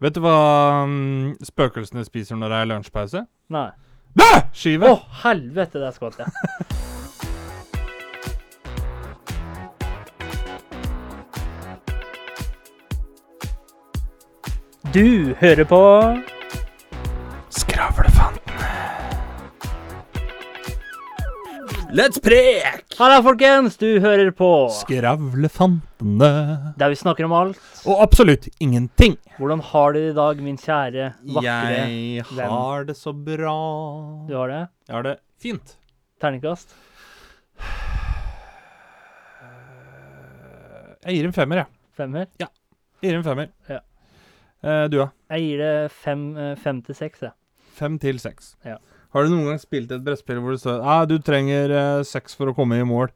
Vet du hva mm, spøkelsene spiser når det er lunsjpause? Nei. Bæ! Å, Skive! helvete, er skvatt jeg. Du hører på Skravlefantene. Let's prek! Halla, folkens! Du hører på Skravlefantene. der vi snakker om alt. Og absolutt ingenting. Hvordan har du det i dag, min kjære, vakre Jeg venn? har det så bra. Du har det? Jeg har det fint. Terningkast? Jeg gir en femmer, jeg. Femmer? Ja. Jeg gir en femmer. Ja. Eh, du, da? Jeg gir det fem, eh, fem til seks, jeg. Fem til seks. Ja. Har du noen gang spilt et brettspill hvor det står ah, du trenger eh, seks for å komme i mål?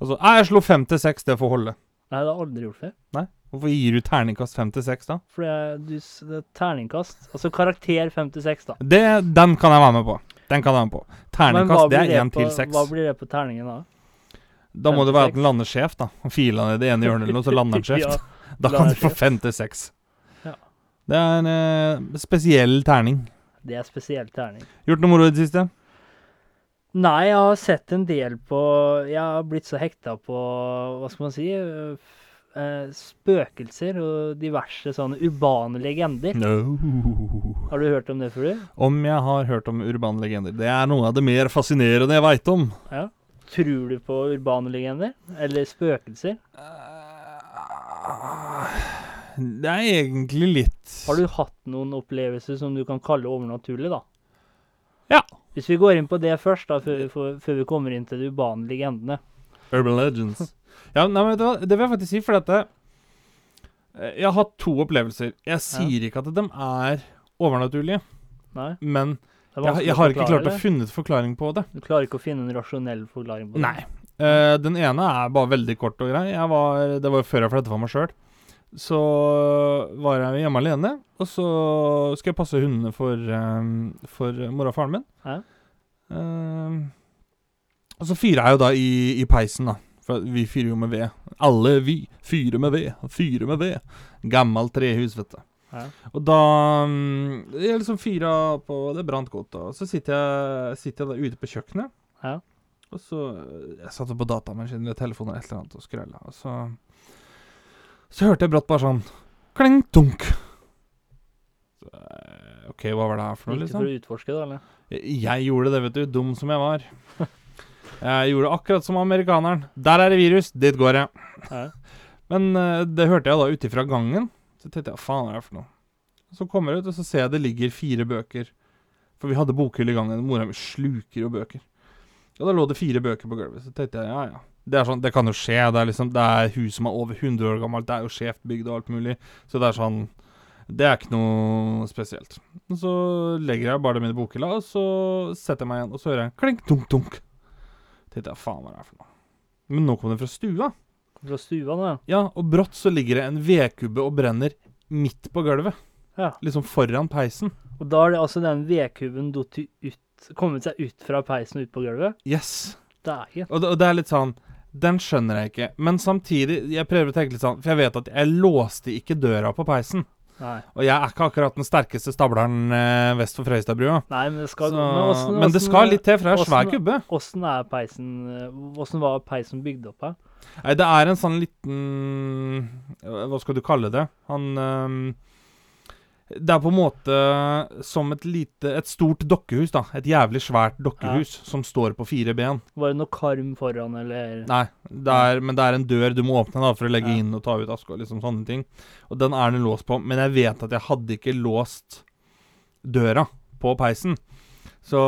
Og så ah, jeg slo fem til seks, det får holde. Nei, det har jeg aldri gjort før. Hvorfor gir du terningkast fem til seks, da? Fordi du, s- det er terningkast. Altså karakter fem til seks, da. Det, den kan jeg være med på. Den kan jeg være med på. Men hva Terningkast, det blir er én på- til seks. Hva blir det på terningen da? Da må det være at den lander skjevt, da. Og Fila ned i det ene hjørnet eller noe, så lander den skjevt. Da kan lander du få skjevt. fem til seks. Ja. Det er en eh, spesiell terning. Det er spesielt terning. Gjort noe moro i det siste? Nei, jeg har sett en del på Jeg har blitt så hekta på, hva skal man si, f- eh, spøkelser og diverse sånne urbane legender. No. Har du hørt om det før? du? Om jeg har hørt om urbane legender. Det er noe av det mer fascinerende jeg veit om. Ja. Tror du på urbane legender? Eller spøkelser? Det er egentlig litt Har du hatt noen opplevelser som du kan kalle overnaturlige, da? Ja. Hvis vi går inn på det først, da, før, vi får- før vi kommer inn til de urbane legendene. Urban Legends. Ja, nei, men vet du hva? Det vil jeg faktisk si, for dette Jeg har hatt to opplevelser. Jeg sier ikke at de er overnaturlige, Nei? men jeg, jeg har ikke klart å finne finne forklaring på det. Du klarer ikke å finne en rasjonell forklaring på det? Nei. Uh, den ene er bare veldig kort og grei. Jeg var, det var jo før jeg flyttet for meg sjøl. Så var jeg hjemme alene, og så skal jeg passe hundene for, um, for mora og faren min. Ja. Um, og så fyrer jeg jo da i, i peisen, da. For vi fyrer jo med ved. Alle vi fyrer med ved. Fyrer med ved. Gammelt trehus, vet du. Ja. Og da um, Jeg liksom fyra på Det brant godt. da. Og så sitter jeg, sitter jeg da ute på kjøkkenet. Ja. Og så Jeg satt på datamaskinen ved telefonen eller et eller annet og skrella. Og så Så hørte jeg brått bare sånn Kling, tunk. Så, eh, OK, hva var det her for noe, Gikk du liksom? for å utforske det, eller? Jeg, jeg gjorde det, vet du. Dum som jeg var. Jeg gjorde akkurat som amerikaneren. Der er det virus, dit går jeg. Ja. Men eh, det hørte jeg da ute fra gangen. Så tenkte jeg, faen er det for noe? Så kommer jeg ut, og så ser jeg det ligger fire bøker. For vi hadde bokhylle i gangen. Mora mi sluker jo bøker. Og da lå det fire bøker på gulvet. Så tenkte jeg, ja ja. Det, er sånn, det kan jo skje. Det er liksom, det er hus som er over 100 år gammelt. Det er jo skjevt bygd og alt mulig. Så det er sånn Det er ikke noe spesielt. Og så legger jeg bare dem i bokhylla, og så setter jeg meg igjen, og så hører jeg klink, dunk, dunk. Tenkte jeg, faen hva er det for noe? Men nå kom det fra stua. Fra stua nå, ja. Ja, og brått så ligger det en vedkubbe og brenner midt på gulvet. Ja. Liksom foran peisen. Og da er det altså den vedkubben Kommet seg ut fra peisen og ut på gulvet? Yes. Dægen. Og det, og det er litt sånn Den skjønner jeg ikke. Men samtidig, jeg prøver å tenke litt sånn For jeg vet at jeg låste ikke døra på peisen. Nei. Og jeg er ikke akkurat den sterkeste stableren eh, vest for Frøystadbrua. Men det skal Så, Men, hvordan- men det skal litt til, for det er svær kubbe. Åssen er peisen Hvordan Åssen var peisen bygd opp her? Nei, det er en sånn liten Hva skal du kalle det? Han ehm, Det er på en måte som et lite Et stort dokkehus, da. Et jævlig svært dokkehus som står på fire ben. Var det noe karm foran, eller Nei, det er, men det er en dør du må åpne da for å legge Ja. inn og ta ut aske og liksom sånne ting. Og den er den låst på. Men jeg vet at jeg hadde ikke låst døra på peisen. Så,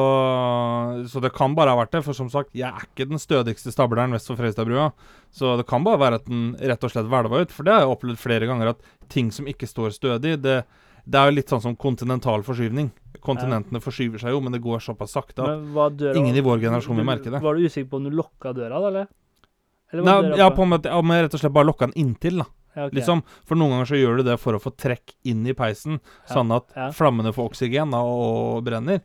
så det kan bare ha vært det. For som sagt, jeg er ikke den stødigste stableren vest for Freistadbrua. Så det kan bare være at den rett og slett hvelva ut. For det har jeg opplevd flere ganger, at ting som ikke står stødig, det, det er jo litt sånn som kontinental forskyvning. Kontinentene forskyver seg jo, men det går såpass sakte at ingen i vår generasjon vil merke det. Var du usikker på om du lukka døra, da, eller? eller Nei, døra ja, på om jeg rett og slett bare lokka den inntil, da. Ja, okay. Liksom. For noen ganger så gjør du det for å få trekk inn i peisen, Ja, sånn at ja. flammene får oksygen da, og brenner.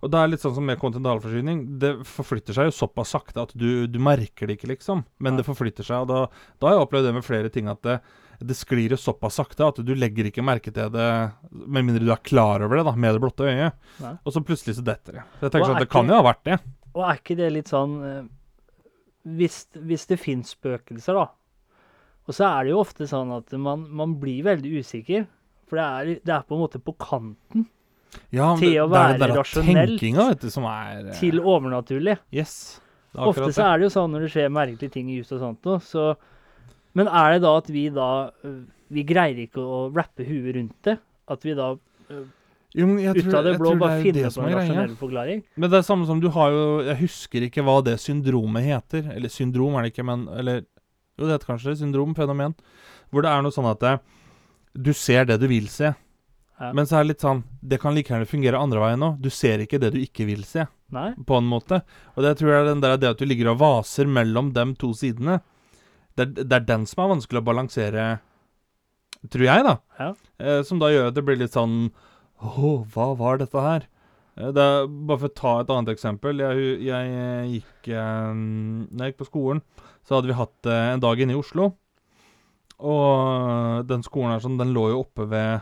Og det er litt sånn som med kontinentalforsyning. Det forflytter seg jo såpass sakte at du, du merker det ikke, liksom. Men det forflytter seg, og da, da har jeg opplevd det med flere ting at det, det sklir jo såpass sakte at du legger ikke merke til det med mindre du er klar over det da, med det blotte øyet. Nei. Og så plutselig så detter det. Så jeg tenker sånn at det kan jo ha vært det. Og er ikke det litt sånn eh, hvis, hvis det fins spøkelser, da, og så er det jo ofte sånn at man, man blir veldig usikker. For det er, det er på en måte på kanten Ja, Til å å det er være der rasjonelt vet du, som er eh, til overnaturlig. Yes. Ofte så er det jo sånn når det skjer merkelige ting i huset og sånt noe, så Men er det da at vi da øh, Vi greier ikke å rappe huet rundt det? At vi da øh, Jo, men jeg ut tror- av det jeg blå tror bare er finner det på som en er greia. rasjonell forklaring? Men det er samme som du har jo Jeg husker ikke hva det syndromet heter. Eller syndrom er det ikke, men Eller Jo, det heter kanskje det. Syndrom, fenomen. Hvor det er noe sånn at det, du ser det du vil se. Ja. Men så er det litt sånn Det kan like gjerne fungere andre veien òg. Du ser ikke det du ikke vil se, Nei? på en måte. Og det tror jeg er den der, det at du ligger og vaser mellom de to sidene. Det er, det er den som er vanskelig å balansere, tror jeg, da. Ja. Eh, som da gjør at det blir litt sånn Å, hva var dette her? Eh, Det er, bare for å ta et annet eksempel. Jeg, jeg eh, gikk eh, Når jeg gikk på skolen, så hadde vi hatt eh, en dag inne i Oslo. Og den skolen her sånn, den lå jo oppe ved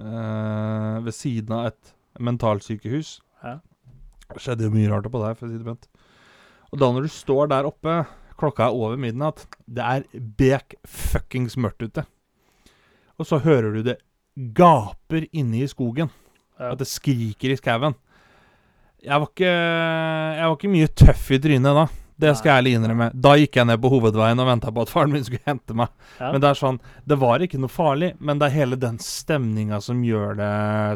eh, Ved siden av et mentalsykehus. Ja. Det skjedde jo mye rart oppå der, for å si det pent. Og da når du står der oppe, klokka er over midnatt, det er bek fuckings mørkt ute. Og så hører du det gaper inne i skogen. Ja. At det skriker i skauen. Jeg var ikke Jeg var ikke mye tøff i trynet da. Det skal jeg ærlig innrømme. Da gikk jeg ned på hovedveien og venta på at faren min skulle hente meg. Ja. Men det er sånn Det var ikke noe farlig, men det er hele den stemninga som gjør det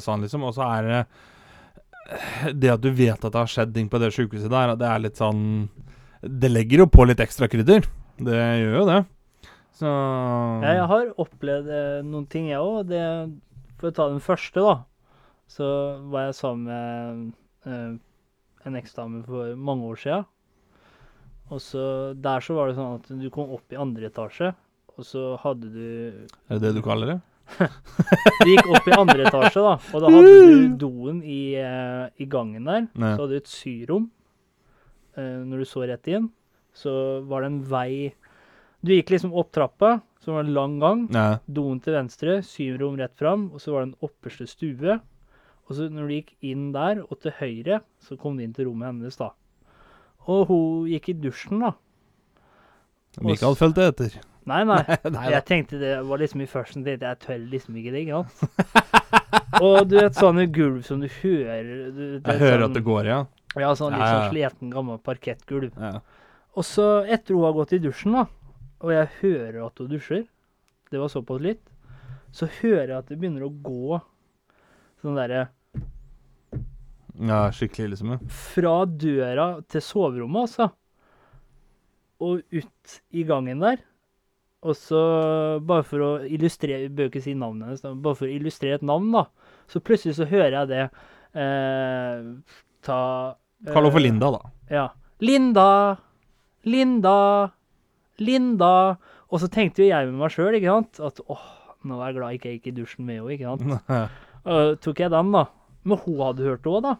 sånn, liksom. Og så er det Det at du vet at det har skjedd ting på det sjukehuset der, det er litt sånn Det legger jo på litt ekstra krydder. Det gjør jo det. Så Ja, jeg har opplevd eh, noen ting, jeg òg. For å ta den første, da. Så var jeg sammen med eh, en eksdame for mange år sia. Og så der så var det sånn at du kom opp i andre etasje, og så hadde du Er det det du kaller det? Du gikk opp i andre etasje, da, og da hadde du doen i, eh, i gangen der. Nei. Så hadde du et syrom. Eh, når du så rett inn, så var det en vei Du gikk liksom opp trappa, som var en lang gang. Ja. Doen til venstre, syvrom rett fram, og så var det en opperste stue. Og så når du gikk inn der, og til høyre, så kom du inn til rommet hennes, da. Og hun gikk i dusjen, da. Mikael fulgte etter. Nei, nei. Nei. Jeg tenkte det var liksom i førsten tenkte jeg tør liksom ikke det, ikke sant. og du vet sånne gulv som du hører du, Jeg hører sånn, at det går, ja. Ja, sånn litt sånn sliten, gammel parkettgulv. ja. Og så, etter hun har gått i dusjen, da, og jeg hører at hun dusjer, det var såpass litt, så hører jeg at det begynner å gå sånn derre Ja, skikkelig, liksom. ja. Fra døra til soverommet, altså. Og ut i gangen der. Og så, bare for å illustrere Jeg bør ikke si navnet hennes, bare for å illustrere et navn, da. Så plutselig så hører jeg det eh, Ta eh, Kall henne for Linda, da. Ja. Linda! Linda! Linda! Og så tenkte jo jeg med meg sjøl, ikke sant, at åh, nå er jeg glad ikke jeg gikk i dusjen med henne, ikke sant. Og tok jeg den, da. Men hun hadde hørt det òg, da.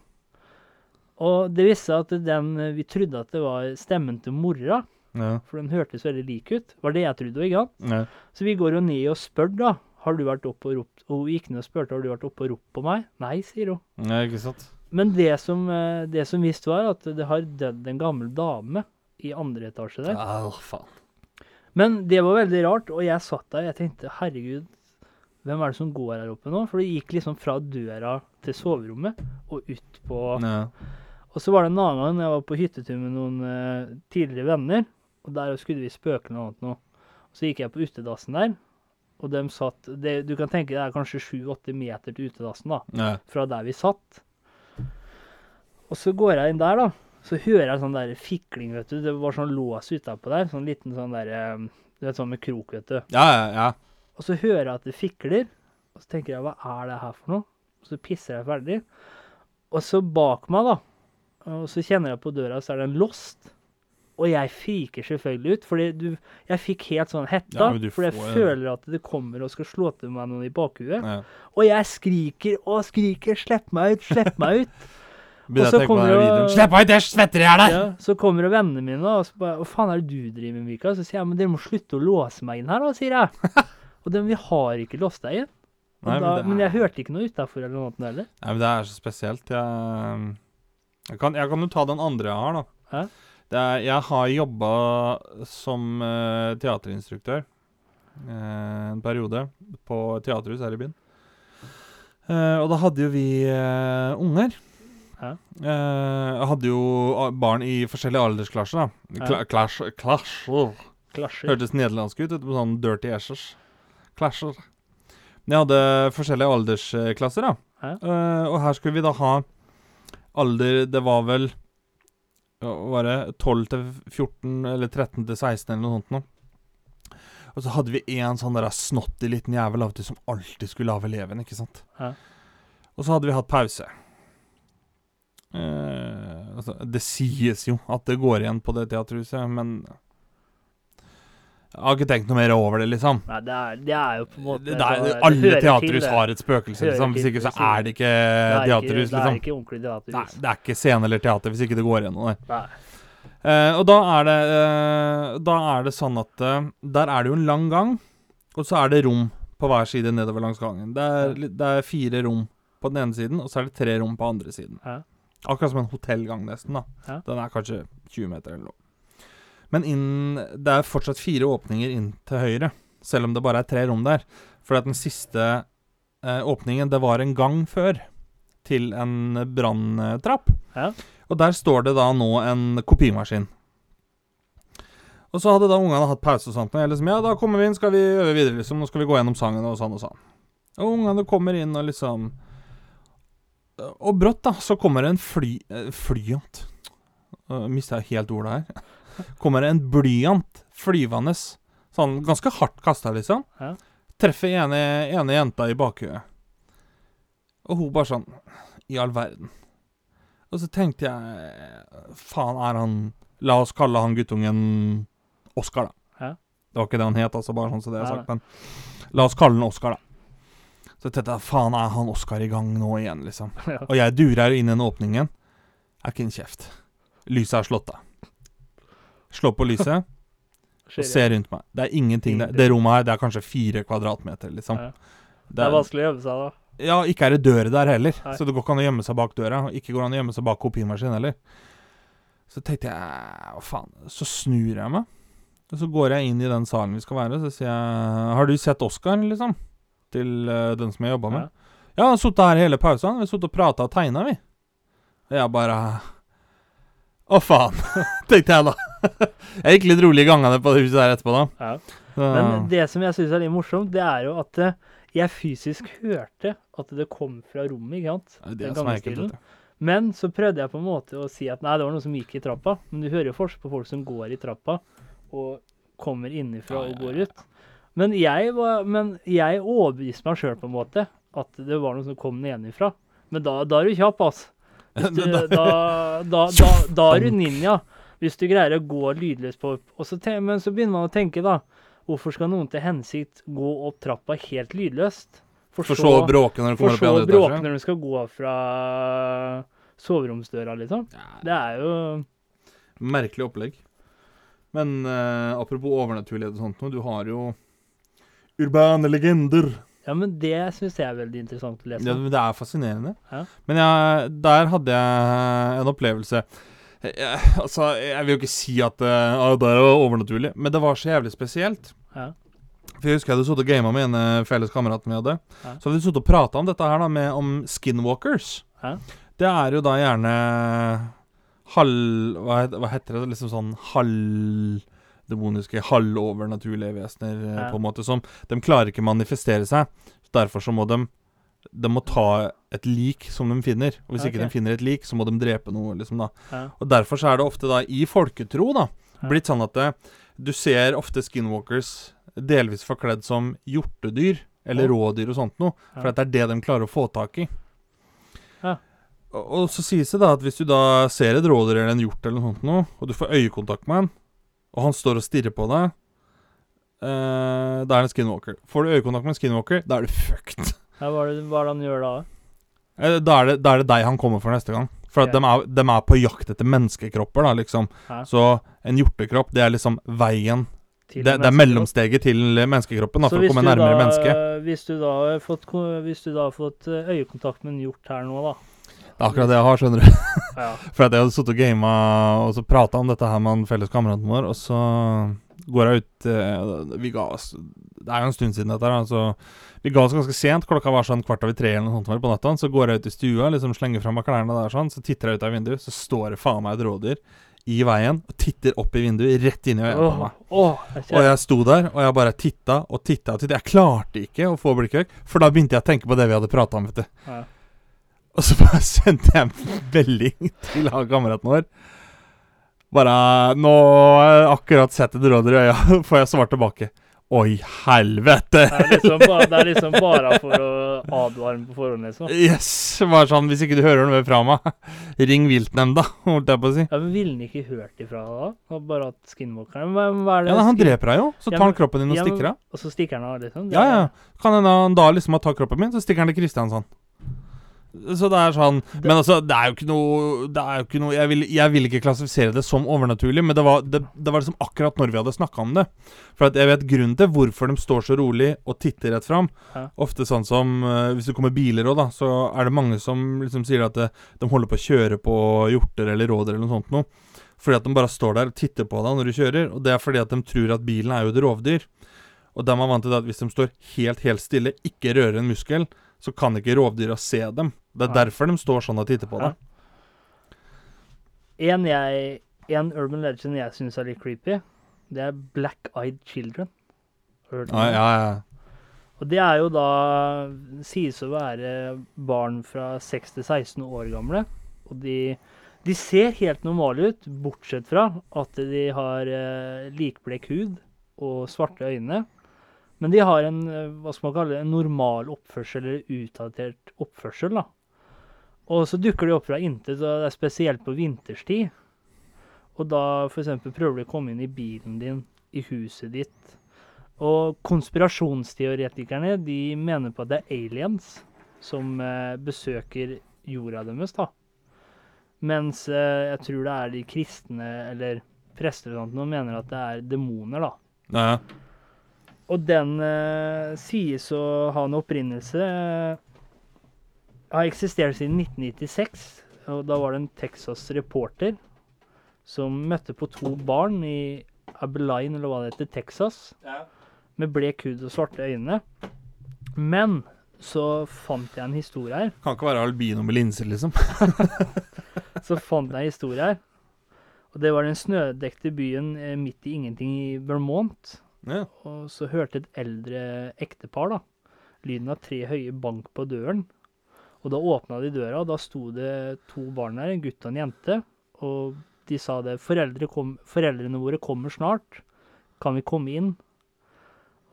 Og det viste seg at den Vi trodde at det var stemmen til mora, ja. for den hørtes veldig lik ut. Var det jeg trodde, ikke sant. ja. Så vi går jo ned og spør, da. Har du vært oppe og ropt Og hun gikk ned og spurte har du vært oppe og ropt på meg. Nei, sier hun. ja ikke sant? Men det som, eh, det som visste var at det har dødd en gammel dame i andre etasje der. Ja, faen. Men det var veldig rart, og jeg satt der og jeg tenkte herregud, hvem er det som går her oppe nå? For det gikk liksom fra døra til soverommet og ut på Ja. Og så var det en annen gang jeg var på hyttetur med noen uh, tidligere venner, og der skulle vi spøke noe annet nå. Så gikk jeg på utedassen der, og de satt det, Du kan tenke det er kanskje sju-åtte meter til utedassen, da, Ja. fra der vi satt. Og så går jeg inn der, da. Så hører jeg sånn der fikling, vet du. Det var sånn lås utapå der. Sånn liten sånn der Du vet, sånn med krok, vet du. ja, ja, ja. Og så hører jeg at det fikler, og så tenker jeg hva er det her for noe? Og så pisser jeg ferdig. Og så bak meg, da, og så kjenner jeg på døra, så er den låst. Og jeg fiker selvfølgelig ut, fordi du, jeg fikk helt sånn hetta. Ja, men fordi jeg får- føler at det kommer og skal slå til meg noen i bakhuet. ja. Og jeg skriker og skriker 'slipp meg ut', 'slipp meg ut'. Og så kommer jo-. Slipp meg ut, jeg svetter i hjel her! Ja, så kommer det vennene mine, og så bare 'Hva faen er det du driver med, Mikael?' Så sier jeg 'Men dere må slutte å låse meg inn her', da', sier jeg. Og den, vi har ikke låst deg inn. Nei, da, men, er- jeg hørte ikke noe utafor eller noe heller. Nei, men det er så spesielt. Jeg, jeg, kan, jeg kan jo ta den andre jeg har, da. Hæ? Er, jeg har jobba som uh, teaterinstruktør uh, en periode på teaterhus her i byen. Uh, og da hadde jo vi unger. Jeg hadde jo barn i forskjellige aldersklasser. da. Kla clash. Hørtes nederlandsk ut, vet du, på sånn dirty ashes. Clasher. Men jeg hadde forskjellige aldersklasser, da. Og her skulle vi da ha alder Det var vel Var det 12 til 14, eller 13 til 16, eller noe sånt noe. Og så hadde vi en sånn der snotty liten jævel av og til som alltid skulle lage eleven, ikke sant. Hæ? Og så hadde vi hatt pause. Eh, altså, det sies jo at det går igjen på det teaterhuset, men jeg har ikke tenkt noe mer over det, liksom. Nei, det er, det er jo på en måte Det, det sånn er, alle teaterhus har et spøkelse, liksom. Hvis ikke så er det ikke teaterhus, liksom. Det er liksom. ikke ordentlig Nei, det er ikke scene eller teater hvis ikke det går gjennom. Nei. Eh, og da er det uh, Da er det sånn at uh, Der er det jo en lang gang, og så er det rom på hver side nedover langs gangen. Det er, det er fire rom på den ene siden, og så er det tre rom på andre siden. Ja. Akkurat som en hotellgang, nesten. da. Den er kanskje 20 meter eller noe. Men inn, det er fortsatt fire åpninger inn til høyre, selv om det bare er tre rom der. For den siste eh, åpningen, det var en gang før, til en branntrapp. Ja. Og der står det da nå en kopimaskin. Og så hadde da ungene hatt pause og sånt. Og jeg liksom, ja, da kommer vi inn, skal vi øve videre, liksom. Nå skal vi gå gjennom sangen og sånn og sånn. Og ungene kommer inn og liksom Og brått, da, så kommer det en fly... eh, Flyant. Uh, Mista helt ordet her. Kommer det en blyant flyvende. Sånn ganske hardt kasta, liksom. Ja. Treffer ene, ene jenta i bakhuet. Og hun bare sånn I all verden. Og så tenkte jeg Faen, er han La oss kalle han guttungen Oskar, da. Ja. Det var ikke det han het, altså, bare sånn som det er sagt. Men la oss kalle han Oskar, da. Så tenkte jeg faen, er han Oskar i gang nå igjen, liksom? Ja. Og jeg durer inn i den åpningen. Er ikke en kjeft. Lyset er slått av. Slår på lyset og ser rundt meg. Det er ingenting der. Det rommet her, det er kanskje fire kvadratmeter, liksom. Det er vanskelig å gjemme seg da. Ja, ikke er det dør der heller. Så det går ikke an å gjemme seg bak døra. Og ikke går an å gjemme seg bak kopimaskinen heller. Så tenkte jeg hva faen. Så snur jeg meg. Og så går jeg inn i den salen vi skal være, så sier jeg Har du sett Oscar, liksom? Til uh, den som jeg jobba med. Ja, han har sittet her hele pausen. Vi har sittet og prata og tegna, vi. Og jeg bare Å, faen, tenkte jeg da. jeg gikk litt rolig i gangene på det huset der etterpå, da. Ja. Men det som jeg syns er litt morsomt, det er jo at eh, jeg fysisk hørte at det kom fra rommet, ikke sant? det er det som er ekkelt. Men så prøvde jeg på en måte å si at nei, det var noen som gikk i trappa. Men du hører jo forskjell på folk som går i trappa og kommer innifra Ja, og går ut. Men jeg, var, men jeg overbeviste meg sjøl på en måte at det var noen som kom nedenfra. Men da, da er du kjapp, altså. Da, da, da, da er du ninja. Hvis du greier å gå lydløst på så Men så begynner man å tenke, da. Hvorfor skal noen til hensikt gå opp trappa helt lydløst? For så å bråke når du for kommer opp i så å bråke når du skal gå fra soveromsdøra, liksom. Det er jo Merkelig opplegg. Men uh, apropos overnaturlighet og sånt du har jo urbane legender. Ja, men det syns jeg er veldig interessant å lese. Ja, men det er fascinerende. Ja. Men jeg, der hadde jeg en opplevelse jeg, Altså, jeg vil jo ikke si at eh, ah, det er overnaturlig, men det var så jævlig spesielt. Ja. For Jeg husker jeg hadde sittet og gama med en eh, felles kamerat vi hadde. Ja. Så hadde vi sittet og prata om dette her da med, om skinwalkers. Ja. Det er jo da gjerne halv... Hva, hva heter det? Liksom sånn halvdemoniske, halvovernaturlige vesener, eh, Ja. på en måte, som De klarer ikke manifestere seg. Derfor så må de De må ta et lik som de finner. Og hvis ikke de finner et lik, så må de drepe noe, liksom, da. Ja. Og derfor så er det ofte da, i folketro, da, blitt sånn at det, du ser ofte skinwalkers delvis forkledd som hjortedyr, eller oh. rådyr og sånt noe. For det er det de klarer å få tak i. Ja. Og, og så sies det da at hvis du da ser et rådyr eller en hjort eller noe sånt noe, og du får øyekontakt med han, og han står og stirrer på deg, eh, da er det en skinwalker. Får du øyekontakt med en skinwalker, da er du fucked. Ja, hva, er det, hva er det han gjør da? Eh, Da er, det, da er det deg han kommer for neste gang. For at yeah. de, er, de er på jakt etter menneskekropper, da, liksom. Hæ? Så en hjortekropp, det er liksom veien Det, det er mellomsteget til menneskekroppen, da, for å komme nærmere da- mennesket. Hvis du da har fått, hvis du da har fått eh, øyekontakt med en hjort her nå, da. Det er akkurat det jeg har, skjønner du. Ja. For at jeg hadde sittet og gama og så prata om dette her med han felles kameraten vår, og så går jeg ut eh, Vi ga oss Det er jo en stund siden dette, her, altså. vi ga oss ganske sent. Klokka var sånn kvart over tre eller noe sånt på natta. Så går jeg ut i stua, liksom slenger fra meg klærne der sånn, så titter jeg ut av vinduet, så står det faen meg et rådyr i veien og titter opp i vinduet, rett inn i øynene på meg. åh, jeg Og jeg sto der, og jeg bare titta og titta og titta. Jeg klarte ikke å få blikket vekk, for da begynte jeg å tenke på det vi hadde prata om, vet du. Ja. Og så bare sendte jeg en melding til han kameraten vår. Bare 'Nå jeg akkurat sett et rådyr i øya', får jeg svar tilbake. Oi, helvete! Det er, liksom bare, det er liksom bare for å advare på forhånd, liksom. Yes! Bare sånn, hvis ikke du hører noe fra meg, ring viltnemnda, holdt jeg på å si. Ja, men Ville han ikke hørt ifra deg da? Og Bare at skinwalkeren hva, hva er det Ja, Han dreper deg jo, så tar han kroppen din og ja, men- stikker av. Og så stikker han av, liksom? Det Ja, ja. Kan hende han da liksom har tatt kroppen min, så stikker han til Kristiansand. Så det er sånn Men altså, det er jo ikke noe Det er jo ikke noe Jeg vil, jeg vil ikke klassifisere det som overnaturlig, men det var, det, det var liksom akkurat når vi hadde snakka om det. For at jeg vet grunnen til hvorfor de står så rolig og titter rett fram. Ja. Ofte sånn som uh, Hvis det kommer biler òg, da, så er det mange som liksom sier at det, de holder på å kjøre på hjorter eller råder eller noe sånt noe. Fordi at de bare står der og titter på deg når du kjører. Og det er fordi at de tror at bilen er jo et rovdyr. Og de er vant til det at hvis de står helt, helt stille, ikke rører en muskel, så kan ikke rovdyra se dem. Det er derfor de står sånn og titter på Ja. deg. En, jeg, en urban legend jeg syns er litt creepy, det er Black Eyed Children. Hørt om Ja, ja, ja. Og det er jo da Sies å være barn fra 6 til 16 år gamle. Og de, de ser helt normale ut, bortsett fra at de har eh, likblek hud og svarte øyne. Men de har en eh, hva skal man kalle det, en normal oppførsel, eller utdatert oppførsel. da. Og så dukker de opp fra intet, og det er spesielt på vinterstid. Og da f.eks. prøver de å komme inn i bilen din, i huset ditt. Og konspirasjonsteoretikerne de mener på at det er aliens som eh, besøker jorda deres. da. Mens eh, jeg tror det er de kristne eller prester og sånt, som mener at det er demoner. da. ja. Og den eh, sies å ha en opprinnelse eh, Har eksistert siden 1996. Og da var det en Texas-reporter som møtte på to barn i Abeline, eller hva det heter, Texas, med blek hud og svarte øyne. Men så fant jeg en historie her. Kan ikke være albino med linser, liksom. Så fant jeg en historie her. Og det var den snødekte byen eh, midt i ingenting i Vermont. Ja. Og så hørte et eldre ektepar da, lyden av tre høye bank på døren. Og da åpna de døra, og da sto det to barn der, en gutt og en jente. Og de sa det, Foreldre kom, foreldrene våre kommer snart, kan vi komme inn?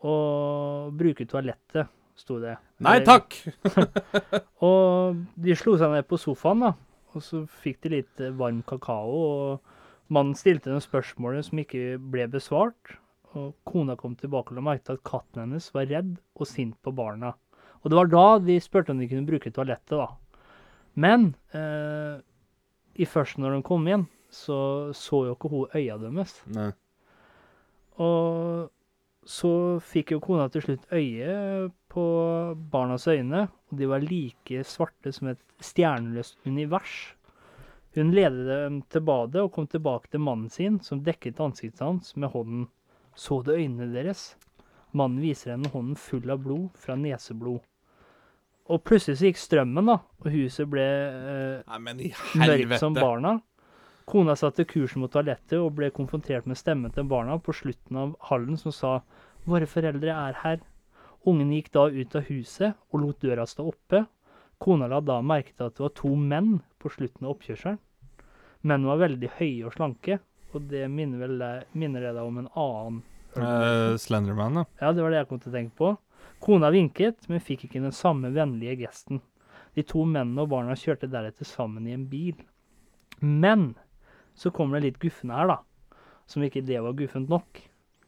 Og bruke toalettet, sto det. Nei takk! Og de slo seg ned på sofaen, da. Og så fikk de litt varm kakao, og mannen stilte noen spørsmål som ikke ble besvart. Og kona kom tilbake og la merke til at katten hennes var redd og sint på barna. Og det var da de spurte om de kunne bruke toalettet, da. Men eh, i først når de kom igjen, så så jo ikke hun øya deres. Nei. Og så fikk jo kona til slutt øye på barnas øyne, og de var like svarte som et stjerneløst univers. Hun ledet dem til badet og kom tilbake til mannen sin, som dekket ansiktet hans med hånden. Så du øynene deres? Mannen viser henne hånden full av blod fra neseblod. Og plutselig så gikk strømmen, da, og huset ble eh, Nei, mørkt som barna. Kona satte kursen mot toalettet og ble konfrontert med stemmen til barna på slutten av hallen som sa 'Våre foreldre er her'. Ungen gikk da ut av huset og lot døra stå oppe. Kona la da merke til at det var to menn på slutten av oppkjørselen. Mennene var veldig høye og slanke, og det minner, vel deg, minner det deg om en annen uh, Slenderman, da. ja, det var det jeg kom til å tenke på. Kona vinket, men fikk ikke den samme vennlige gesten. De to mennene og barna kjørte deretter sammen i en bil. Men så kommer det litt guffende her, da. Som ikke det var guffent nok.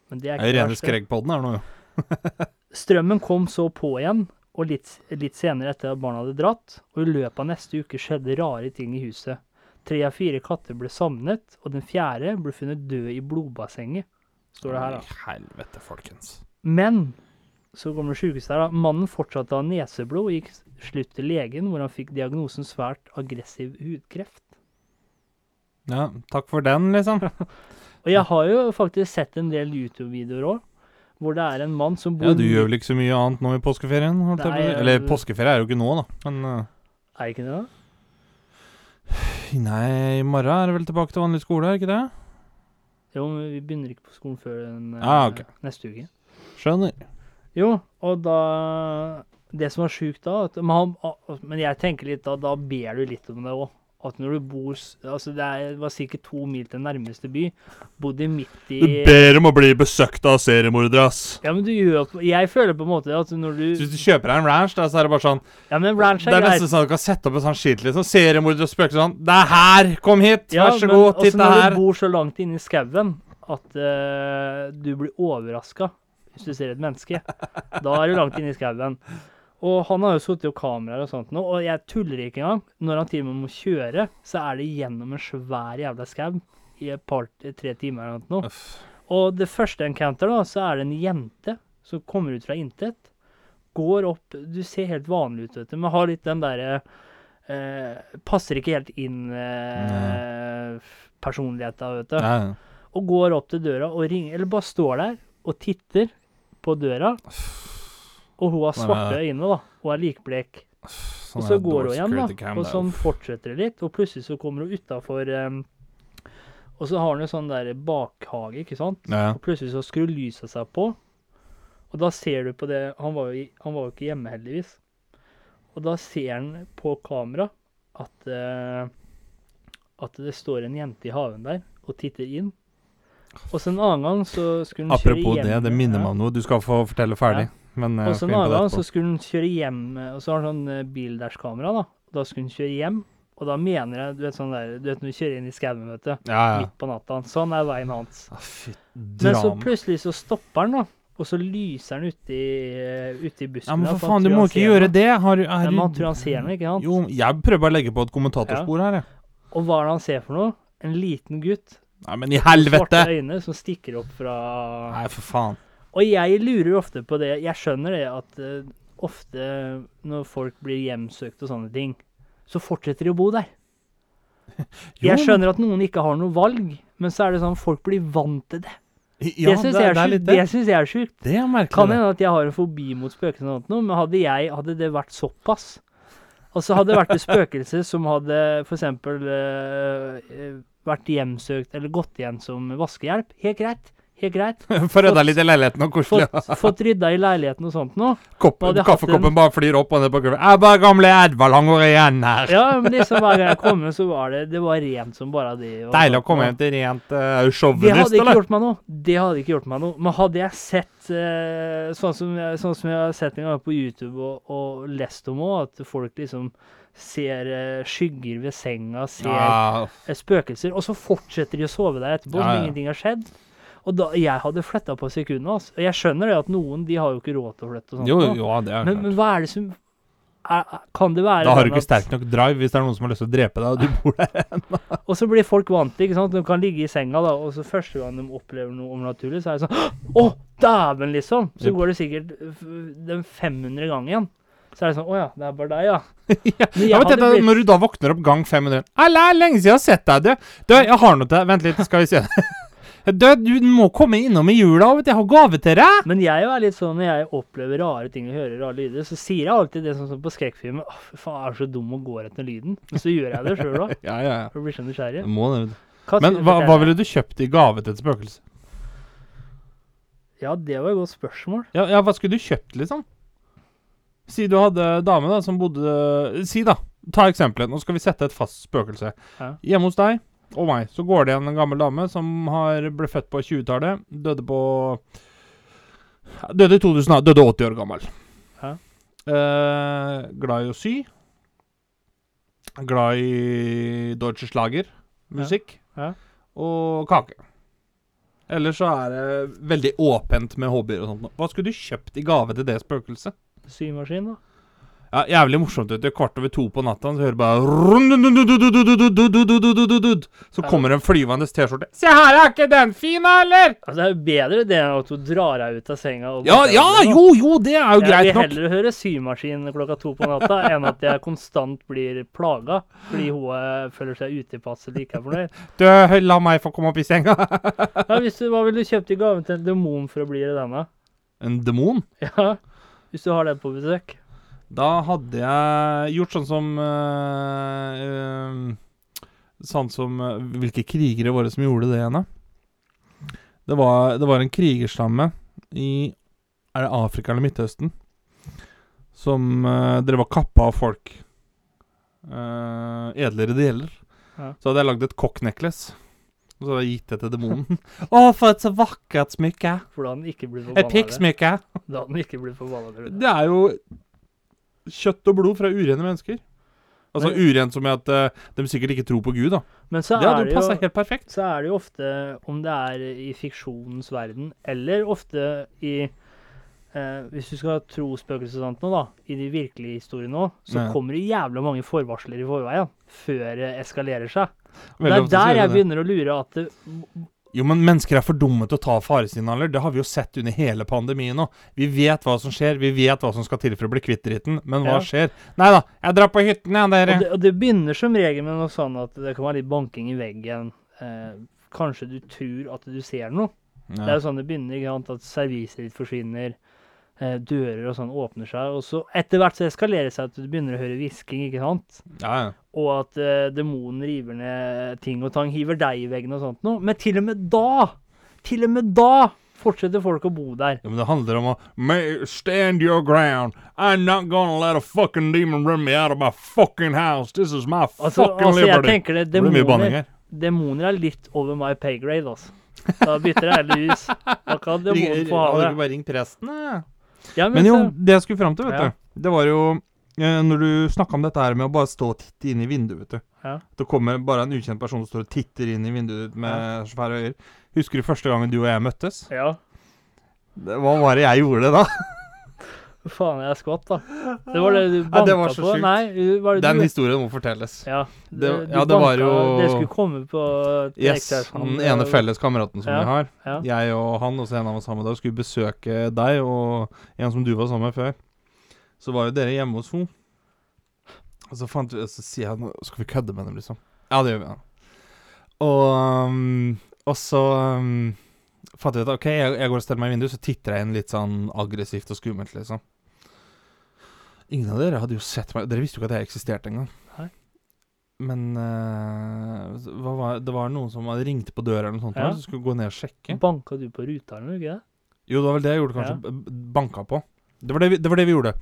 Men det er ikke rene skreggpodden her nå, jo. Strømmen kom så på igjen, og litt, litt senere etter at barna hadde dratt. Og i løpet av neste uke skjedde rare ting i huset. Tre av fire katter ble savnet, og den fjerde ble funnet død i blodbassenget. står det her, da. Helvete, folkens. Men så kommer sjukehuset her, da. Mannen fortsatte å ha neseblod og gikk slutt til legen, hvor han fikk diagnosen svært aggressiv hudkreft. Ja, takk for den, liksom. Og jeg har jo faktisk sett en del YouTube-videoer òg, hvor det er en mann som bor Ja, du gjør vel ikke så mye annet nå i påskeferien? Nei, Eller påskeferie er jo ikke nå, da. Men uh, Er ikke det, da? Nei, i morgen er det vel tilbake til vanlig skole, er ikke det? Jo, men vi begynner ikke på skolen før den, eh, Ah, okay. neste uke. Skjønner. Jo, og da Det som var sjukt da ah, men jeg tenker litt da, da ber du litt om det òg. At når du bor Altså, det er, var sikkert to mil til nærmeste by. Bodde midt i Du ber om å bli besøkt av seriemordere, ass. Ja, men du gjør Jeg føler på en måte at når du Så hvis du kjøper deg en ranch, da, så er det bare sånn Ja, men ranch er Det er nesten sånn at du kan sette opp en sånn skilt, liksom. Seriemordere og spøkelser sånn. Det er her! Kom hit! Ja, Vær så men god, også titt når her. du bor så langt inne i skauen at uh, du blir overraska hvis du ser et menneske. Da er du langt inne i skauen. Og han har jo sittet og kameraer og sånt nå, og jeg tuller ikke engang. Når han til og med må kjøre, så er det gjennom en svær jævla skau i et par, tre timer eller noe. Uff. Og det første encounter, da, så er det en jente som kommer ut fra intet. Går opp Du ser helt vanlig ut, vet du, men har litt den derre eh, Passer ikke helt inn eh, personligheta, vet du. Ja. Og går opp til døra og ringer Eller bare står der og titter på døra. Og hun har svarte øyne, da, Hun er likblek. Sånn Og så går hun igjen, da. Og er sånn fortsetter det litt, og plutselig så kommer hun utafor Og så har hun en sånn der bakhage, ikke sant. Ja. Og plutselig så skrur lyset seg på, og da ser du på det Han var jo, han var jo ikke hjemme, heldigvis. Og da ser han på kamera at uh, at det står en jente i haven der og titter inn. Og så en annen gang så skulle hun kjøre Apropos det, det minner meg om noe. Du skal få fortelle ferdig. Men eh, Og så en annen gang så skulle hun kjøre hjem, eh, og så har han sånn eh, bildashkamera, da. Da skulle hun kjøre hjem, og da mener jeg Du vet sånn der, du vet når du kjører inn i skauen, vet du. Ja, ja. Midt på natta. Sånn er veien hans. Ah, fy, Men så plutselig så stopper han, da. Og så lyser han ute i, ute i bussen. Ja, men for faen, du må ikke gjøre det. Har, du- Ja, er men han tror han ser noe, ikke sant? Jo, jeg prøver bare å legge på et kommentatorspor her, jeg. Og hva er det han ser for noe? En liten gutt. Nei, men i helvete! Svarte øyne som stikker opp fra Nei, for faen. Og jeg lurer ofte på det. Jeg skjønner det at uh, ofte når folk blir hjemsøkt og sånne ting, så fortsetter de å bo der. Jeg skjønner at noen ikke har noe valg, men så er det sånn folk blir vant til det. Ja, det syns jeg, er sjukt. Det jeg er sjukt. Det er merkelig. Kan hende at jeg har en fobi mot spøkelser, og noe, men hadde, jeg, hadde det vært såpass Og så hadde det vært et spøkelse som hadde f.eks. Uh, vært hjemsøkt eller gått igjen som vaskehjelp. Helt greit. Helt greit. Få rydda litt i leiligheten og koselig. Fått, fått rydda i leiligheten og sånt noe. Kopp, hadde kaffekoppen en... bare flyr opp og ned på gulvet. Jeg bare gamle Edvald, han går igjen her. Ja, men liksom hver gang jeg kom så var det Det var rent som bare det. og Deilig å komme hjem til rent uh, Det hadde ikke gjort meg noe. Det hadde ikke gjort meg noe. Men hadde jeg sett uh, sånn, som sånn som jeg har sett en gang på YouTube og, og lest om òg, at folk liksom ser eh, skygger ved senga, ser Ja, spøkelser, og så fortsetter de å sove der etterpå Ja, som ingenting har skjedd. Og da, jeg hadde flytta på sekundet. Altså. Jeg skjønner det at noen de har jo ikke råd til å flytte. og sånt. jo, jo, det er Men, klart. men hva er det som er, Kan det være Da har du ikke sterk nok drive hvis det er noen som har lyst til å drepe deg, og du bor der. Og så blir folk vant til ikke sant? De kan ligge i senga, da, og så første gang de opplever noe overnaturlig, så er det sånn Å, dæven, liksom! Så går det sikkert den 500 gang igjen. Så er det sånn Å ja, det er bare deg, ja. ja. Men Ja, blitt- Når du da våkner opp gang 500 Æ, lenge siden jeg har sett deg, du. Du, jeg har noe til deg. Vent litt, skal vi se. Du, du må komme innom i jula, vet du. Jeg har gave til deg. Men jeg er litt sånn når jeg opplever rare ting og hører rare lyder, så sier jeg alltid det sånn som på skrekkfilmer Å, fy faen, jeg er så dum og går etter lyden. Men så gjør jeg det sjøl òg, Ja, ja, ja. for å bli så nysgjerrig. Må det. Hva Men hva, hva ville du kjøpt i gave til et spøkelse? Ja, det var et godt spørsmål. Ja, ja, hva skulle du kjøpt, liksom? Si du hadde dame da, som bodde Si, da. Ta eksempelet. Nå skal vi sette et fast spøkelse. Ja. Hjemme hos deg og meg så går det igjen en gammel dame som har, ble født på 20-tallet. Døde på Døde i 2000, da. Døde 80 år gammel. Hæ? Eh, glad i å sy. Glad i Deutsche Schlager. Musikk. Ja. Og kake. Ellers så er det veldig åpent med hobbyer og sånt. Hva skulle du kjøpt i gave til det spøkelset? Symaskin, da. Ja, Jævlig morsomt. Det er Kvart over to på natta så hører du bare Så kommer en flyvende T-skjorte. Se her, er ikke den fin, eller? Altså, Det er jo bedre det enn at hun drar deg ut av senga. Og ja, ja, jo, jo, det er jo greit nok. Jeg vil heller høre symaskin klokka to på natta enn at jeg konstant blir plaga fordi hun føler seg utilpass eller ikke er fornøyd. Du, la meg få komme opp i senga. ja, hvis du, Hva ville du kjøpt i gave til en demon for å bli i denne? En demon? Ja, hvis du har den på besøk. Da hadde jeg gjort sånn som eh, Sånn som eh, Hvilke krigere var det som gjorde det igjen, da? Det var, det var en krigerstamme i Er det Afrika eller Midtøsten? Som uh, drev og kappa av folk. Eh, edlere deler. Ja. Så hadde jeg lagd et cock-necklace. Og så hadde jeg gitt det til demonen. Å, for et så vakkert smykke! For da hadde ikke blitt Et forbanna. pikksmykke! Da hadde ikke blitt forbanna. det. Det er jo kjøtt og blod fra urene mennesker. Altså Men- urent som i at uh, de sikkert ikke tror på Gud, da. Men så Det hadde jo passa helt perfekt. så er det jo ofte, om det er i fiksjonens verden, eller ofte i eh, Hvis du skal tro spøkelser og sånt nå, da, i de virkelige historiene nå, så Ja. kommer det jævla mange forvarsler i forveien før det eskalerer seg. Det er der jeg begynner å lure at det, Jo, men mennesker er for dumme til å ta faresignaler. Det har vi jo sett under hele pandemien nå. Vi vet hva som skjer, vi vet hva som skal til for å bli kvitt dritten, men hva Ja. skjer? Nei da, jeg drar på hytten, jeg, og dere. det, og det begynner som regel med noe sånn at det kan være litt banking i veggen. Eh, kanskje du tror at du ser noe. Det er jo sånn det begynner, ikke sant, at serviset ditt forsvinner, dører og sånn åpner seg, og så etter hvert så eskalerer det seg at du begynner å høre hvisking, ikke sant? Ja, ja. Og at eh, demonen river ned ting og tang, hiver deg i veggen og sånt noe. Men til og med da, til og med da fortsetter folk å bo der. Ja, men det handler om å "May- Stand your ground. I'm not gonna let a fucking demon run me out of my fucking house. This is my Altså, fucking altså jeg liberty. tenker det, Det blir mye demoner, demoner er litt over my pay grade, altså. Da bytter jeg heller hus. Da kan demonen få ha det. du bare ringt presten? Ja. Ja, Men jo, det jeg skulle fram til, vet Ja. du, det var jo eh, når du snakka om dette her med å bare stå og titte inn i vinduet, vet du. Ja. Det kommer bare en ukjent person som står og titter inn i vinduet ditt med svære øyne. Husker du første gangen du og jeg møttes? Ja. Det, hva var det jeg gjorde da? Faen, jeg skvatt, da. Det var det du Ja, banka det var så på. sjukt. Nei, var det Den du historien må fortelles. Ja, Det- du- du ja, det var jo- Det skulle komme på Yes, Den ene felles kameraten som Ja. vi har. Ja. Jeg og han og så en av oss sammen da skulle besøke deg og en som du var sammen med før. Så var jo dere hjemme hos henne. Og så, fant vi, så sier jeg skal vi kødde med dem, liksom. Ja, det gjør vi. Ja. Og, um, og så um, fant vi ut OK, jeg, jeg går og steller meg i vinduet, så titter jeg inn litt sånn aggressivt og skummelt, liksom. Ingen av dere hadde jo sett meg Dere visste jo ikke at jeg eksisterte engang. Men hva var, det var noen som hadde ringt på døra eller noe sånt, Ja. så skulle gå ned og sjekke. Banka du på ruta eller noe, ikke? Jo, det var vel det jeg gjorde, kanskje. Ja. Banka på. Det var det, vi, det var det vi gjorde.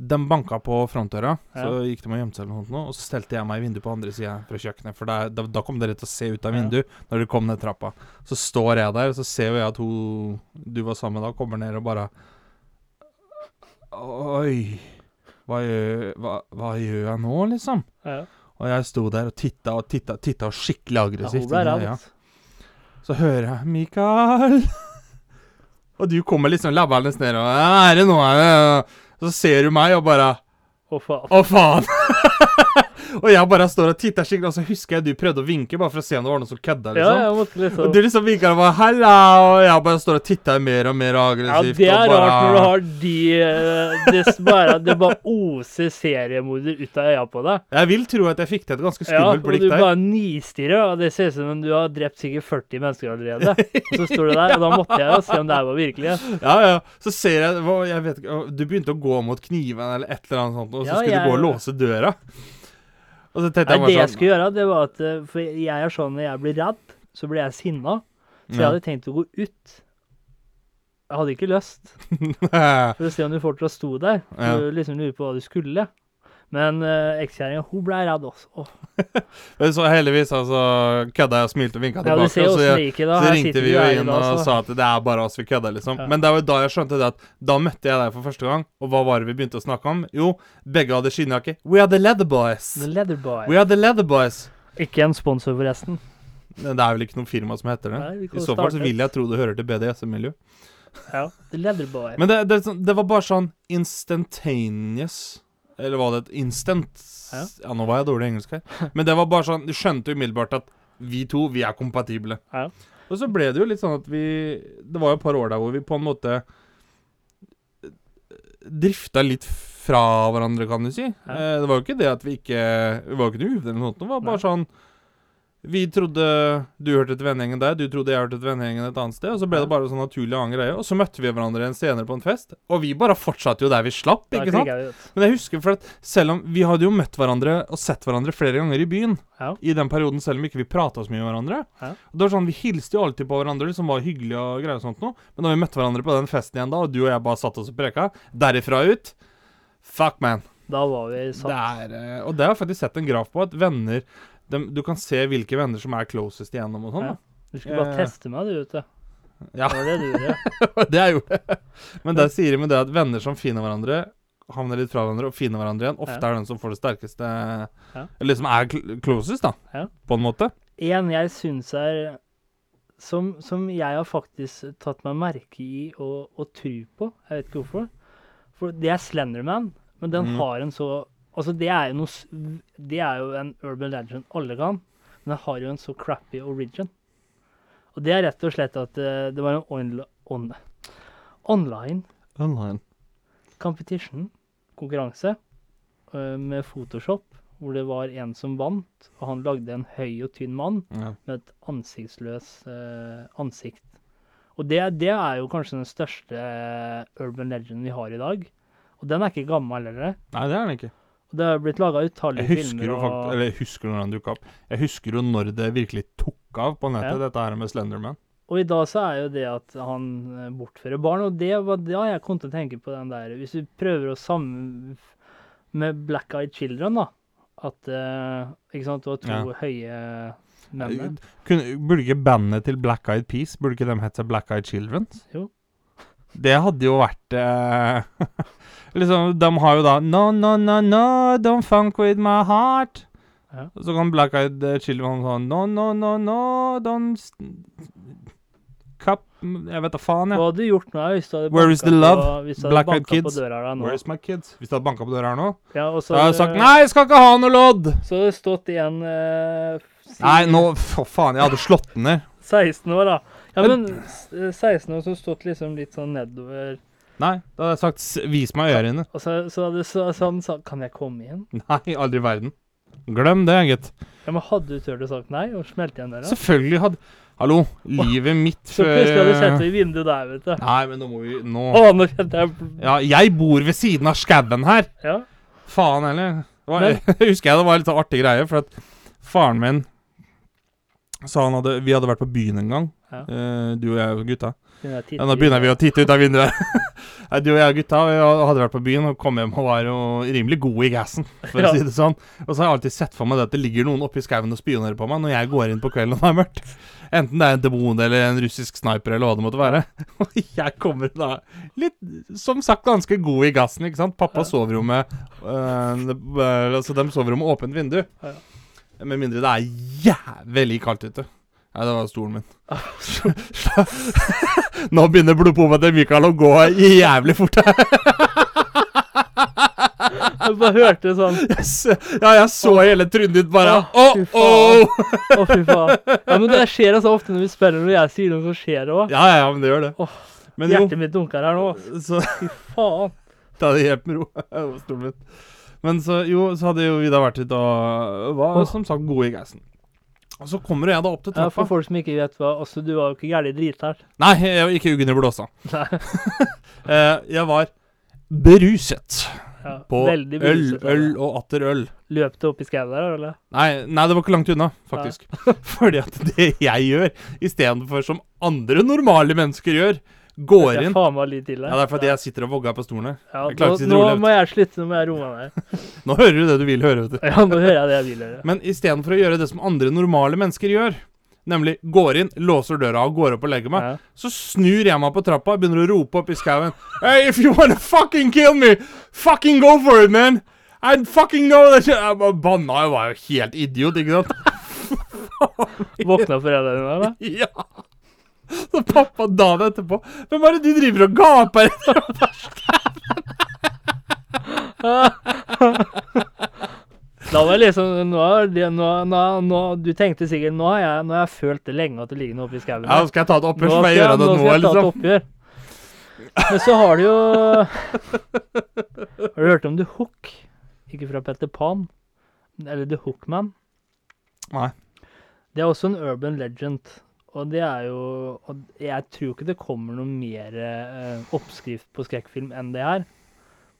De banka på frontdøra, så gikk de og gjemte seg, eller noe sånt, og så stelte jeg meg i vinduet på andre sida fra kjøkkenet. For der, da, da kom dere til å se ut av Ja. vinduet når dere kom ned trappa. Så står jeg der, og så ser jeg at hun du var sammen med da, kommer ned og bare Oi. Hva gjør, hva, hva gjør jeg nå, liksom? Ja. Og jeg sto der og titta og titta, titta skikkelig aggressivt. Ja, altså. Så hører jeg 'Mikael'. og du kommer liksom labbende ned og 'Er det noe?' Og så ser du meg og bare Å, faen. Å, faen! og jeg bare står og titter skikkelig, og så husker jeg du prøvde å vinke bare for å se om det var noen som kødda, Ja, liksom. jeg måtte Og liksom du liksom vinker og bare 'hallo', og jeg bare står og titter mer og mer Ja, det er og bare, rart når du har de eh, Det, bare, det bare oser seriemorder ut av øya på deg. Jeg vil tro at jeg fikk til et ganske skummelt Ja, skummelt og du der. bare nistirrer, og det ser ut som om du har drept sikkert 40 mennesker allerede. Og så står du der, og da måtte jeg jo se om det her var virkelig. Ja, ja. Så ser jeg Jeg vet Du begynte å gå mot kniven eller et eller annet sånt, og så Ja, skulle jeg- du gå og låse døra. Og så tenkte Nei, det jeg sånn skulle gjøre, det var at eh, For jeg er sånn når jeg blir redd, så blir jeg sinna. Så jeg hadde tenkt å gå ut. Jeg hadde ikke lyst, for å se om du fortsatt sto der. Du liksom lurer på hva du skulle. Men uh, ekskjæringa, hun ble redd også. Oh. Så heldigvis altså kødda jeg og smilte og vinka tilbake. Ja, så, jeg, like, da, så ringte vi jo inn og sa at det er bare oss vi kødder, liksom. Ja. Men det var jo da jeg skjønte det at da møtte jeg deg for første gang, og hva var det vi begynte å snakke om? Jo, begge hadde skinnjakke. We are the leather boys. The Leather boys. We are the leather boys. Ikke en sponsor, forresten. Det er vel ikke noe firma som heter det? Nei, I så fall så vil jeg tro det hører til BDSM-miljø. Ja. The Leather Boy. Men det, det, det var bare sånn instantaneous Eller var det et instant? Ja. Ja. nå var jeg dårlig i engelsk her. Men det var bare sånn Du skjønte umiddelbart at vi to, vi er kompatible. Ja. Og så ble det jo litt sånn at vi Det var jo et par år der hvor vi på en måte drifta litt fra hverandre, kan du si. Ja. Eh, det var jo ikke det at vi ikke Vi var jo ikke noe uvenner eller noe sånt. Det var bare sånn Vi trodde du hørte til vennegjengen der, du trodde jeg hørte til vennegjengen et annet sted. Og så ble det bare sånn naturlig annen greie. Og så møtte vi hverandre igjen senere på en fest, og vi bare fortsatte jo der vi slapp, ikke sant? Men jeg husker for at selv om vi hadde jo møtt hverandre og sett hverandre flere ganger i byen Ja. i den perioden, selv om ikke vi prata så mye med hverandre. Ja. Og det var sånn, Vi hilste jo alltid på hverandre, som var hyggelig og greier og sånt noe. Men da vi møtte hverandre på den festen igjen da, og du og jeg bare satt oss og preka, derifra ut Fuck, man. Da var vi satt. er, eh, og det har jeg faktisk sett en graf på, at venner dem, Du kan se hvilke venner som er closest igjennom og sånn. Ja. Du skulle bare Eh. teste meg, du, vet du. Ja. Det var det du gjorde. det er jo Men der sier de med det at venner som finner hverandre, havner litt fra hverandre og finner hverandre igjen, ofte Ja. er den som får det sterkeste Ja. Eller som er closest, da. Ja. På en måte. En jeg syns er som, som jeg har faktisk tatt meg merke i og, og tro på. Jeg vet ikke hvorfor. For det er Slenderman, men den mm. har en så Altså, det er noe Det er jo en urban legend alle kan, men den har jo en så crappy origin. Og det er rett og slett at uh, det var en onl on online Online. competition, konkurranse, uh, med Photoshop, hvor det var en som vant, og han lagde en høy og tynn mann Ja. med et ansiktsløs uh, ansikt. Og det, det er jo kanskje den største urban legenden vi har i dag. Og den er ikke gammel heller. Nei, det er den ikke. Det har blitt laga utallige filmer. jo Og, fakt Eller jeg husker når den dukka opp. Jeg husker jo når det virkelig tok av på nettet, Ja. dette her med Slenderman. og i dag så er jo det at han eh, bortfører barn, og det var da jeg kom til å tenke på den der Hvis vi prøver å sammen med Black Eyed Children, da. At uh, Ikke sant, det var to Ja. høye menn. Burde ikke bandet til Black Eyed Peas Burde ikke de hett seg Black Eyed Children? Jo. Det hadde jo vært eh, Liksom, De har jo da No, no, no, no, don't funk with my heart. Ja. Og Så kan Black Eyed eh, Children sånn No, no, no, no, don't Cup Jeg vet da faen, jeg. Hva hadde du gjort nå hvis du hadde Where is the love? På, du Black Eyed på Kids? døra is? My kids? Hvis du hadde banka på døra her nå, Ja, og så da hadde jeg sagt Nei, jeg skal ikke ha noe lodd! Så hadde det stått igjen eh, Nei, nå For faen, jeg hadde slått den ned. 16 år, da. Ja, Men- men 16 år som stått liksom litt sånn nedover Nei, da hadde jeg sagt Vis meg ørene. Og så, så hadde så, så han sagt Kan jeg komme inn? Nei, aldri i verden. Glem det, gitt. Ja, men hadde du turt å sagt nei og smelt igjen døra? Selvfølgelig hadde Hallo, livet mitt Så før plutselig hadde du sett i vinduet der, vet du. Nei, men nå må vi Nå Å, nå kjente jeg Ja, jeg bor ved siden av skauen her. Ja. Faen heller. Det var, Men- husker jeg det var en litt sånn artig greie, for at faren min sa han hadde Vi hadde vært på byen en gang, Ja. eh, du og jeg og gutta. Ja, nå begynner vi å titte ut av vinduet. Du og jeg og gutta vi hadde vært på byen og kom hjem og var jo rimelig gode i gassen, for Ja. å si det sånn. Og så har jeg alltid sett for meg det at det ligger noen oppi skauen og spionerer på meg når jeg går inn på kvelden og det er mørkt. Enten det er en demon eller en russisk sniper eller hva det måtte være. Og jeg kommer da litt, som sagt, ganske god i gassen, ikke sant. Pappa Ja. sover jo med øh, Altså, dem sover jo med åpent vindu. Ja. Med mindre det er jævlig kaldt ute. Nei, det var stolen min. Nå begynner blodpumpa til Mikael å gå jævlig fort her. Jeg bare hørte sånn yes. Ja, jeg så hele trynet ditt bare Å, Å, fy å! Fy faen. Ja, men det skjer altså ofte når vi spiller, når jeg sier noe, så skjer det òg. Ja, ja, men det gjør det. Oh, Men jo, Hjertet mitt dunker her nå. så Fy faen. Ta det helt med ro. Stolen min. Men så, jo, så hadde jo vi da vært ute og var som sagt gode i gassen. Og så kommer jeg da opp til trappa. Ja, for folk som ikke vet hva Altså, du var jo ikke gæren dritert. Nei, jeg var ikke uggen i blåsa. Eh, jeg var beruset Ja, på øl, øl altså. og atter øl. Løp du opp i skauen der, eller? Nei, nei, det var ikke langt unna, faktisk. Fordi at det jeg gjør, istedenfor som andre normale mennesker gjør, går inn faen meg litt til Ja, det er fordi jeg sitter og vogger på stolen her. Ja, jeg klarer nå, ikke å sitte nå rolig, må jeg slutte, nå må jeg roe meg ned. Nå hører du det du vil høre, vet du. Ja, nå hører jeg det jeg vil høre. Men istedenfor å gjøre det som andre normale mennesker gjør, nemlig går inn, låser døra og går opp og legger meg, Ja. så snur jeg meg på trappa og begynner å rope opp i skauen Hey, if you wanna fucking kill me, fucking go for it, man! I fucking know that shit. Jeg bare banna, jo, var jo helt idiot, ikke sant? Våkna foreldrene dine, da? Ja. Så pappa dagen etterpå Hvem er det du driver og gaper etter? Da var det liksom nå, det- nå, nå, nå, Du tenkte sikkert nå har, jeg, nå har jeg følt det lenge at det ligger noe oppi skauen. Ja, her. skal jeg ta et oppgjør, så må jeg gjøre det nå nå, skal jeg ta et liksom. oppgjør. Men så har du jo Har du hørt om The Hook? Ikke fra Petter Pan, eller The Hookman. Nei. Det er også en urban legend. Og det er jo og Jeg tror ikke det kommer noe mer eh, oppskrift på skrekkfilm enn det her.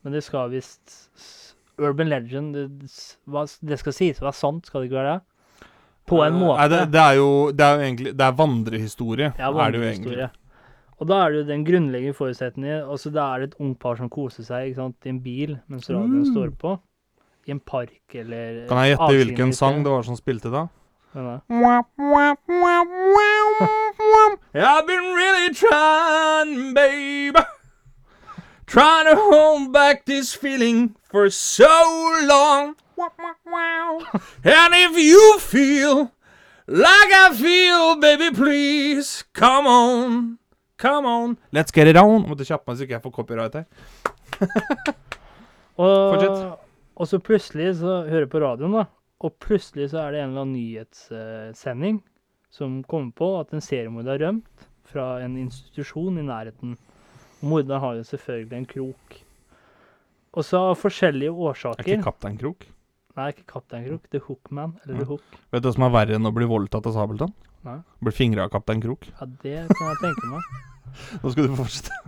Men det skal visst Urban legend det, det skal sies å være sant, skal det ikke være det? På en måte. Nei, det, det, er jo, det er jo egentlig Det er vandrehistorie, Ja, er det jo egentlig. vandrehistorie. Og da er det jo den grunnleggende forutsetningen altså Da er det et ungt par som koser seg ikke sant, i en bil mens radioen Mm. står på. I en park eller Kan jeg gjette hvilken sang det var som spilte da? Da- I've been really trying, babe. Trying to hold back this feeling for so long. And if you feel like I feel, baby, please come on. Come on. Let's get it on. Måtte kjappe meg så ikke jeg får copyright her. Og, og så plutselig så hører jeg på radioen, da. Og plutselig så er det en eller annen nyhetssending som kommer på at en seriemorder har rømt fra en institusjon i nærheten. Og morderen har jo selvfølgelig en krok. Og så av forskjellige årsaker Er ikke Kaptein Krok? Nei, ikke Kaptein Krok. The Hookman. Eller The Hook. Vet du hva som er verre enn å bli voldtatt av Sabeltann? Bli fingra av Kaptein Krok. Ja, det kan jeg tenke meg. Nå skal du få fortsette.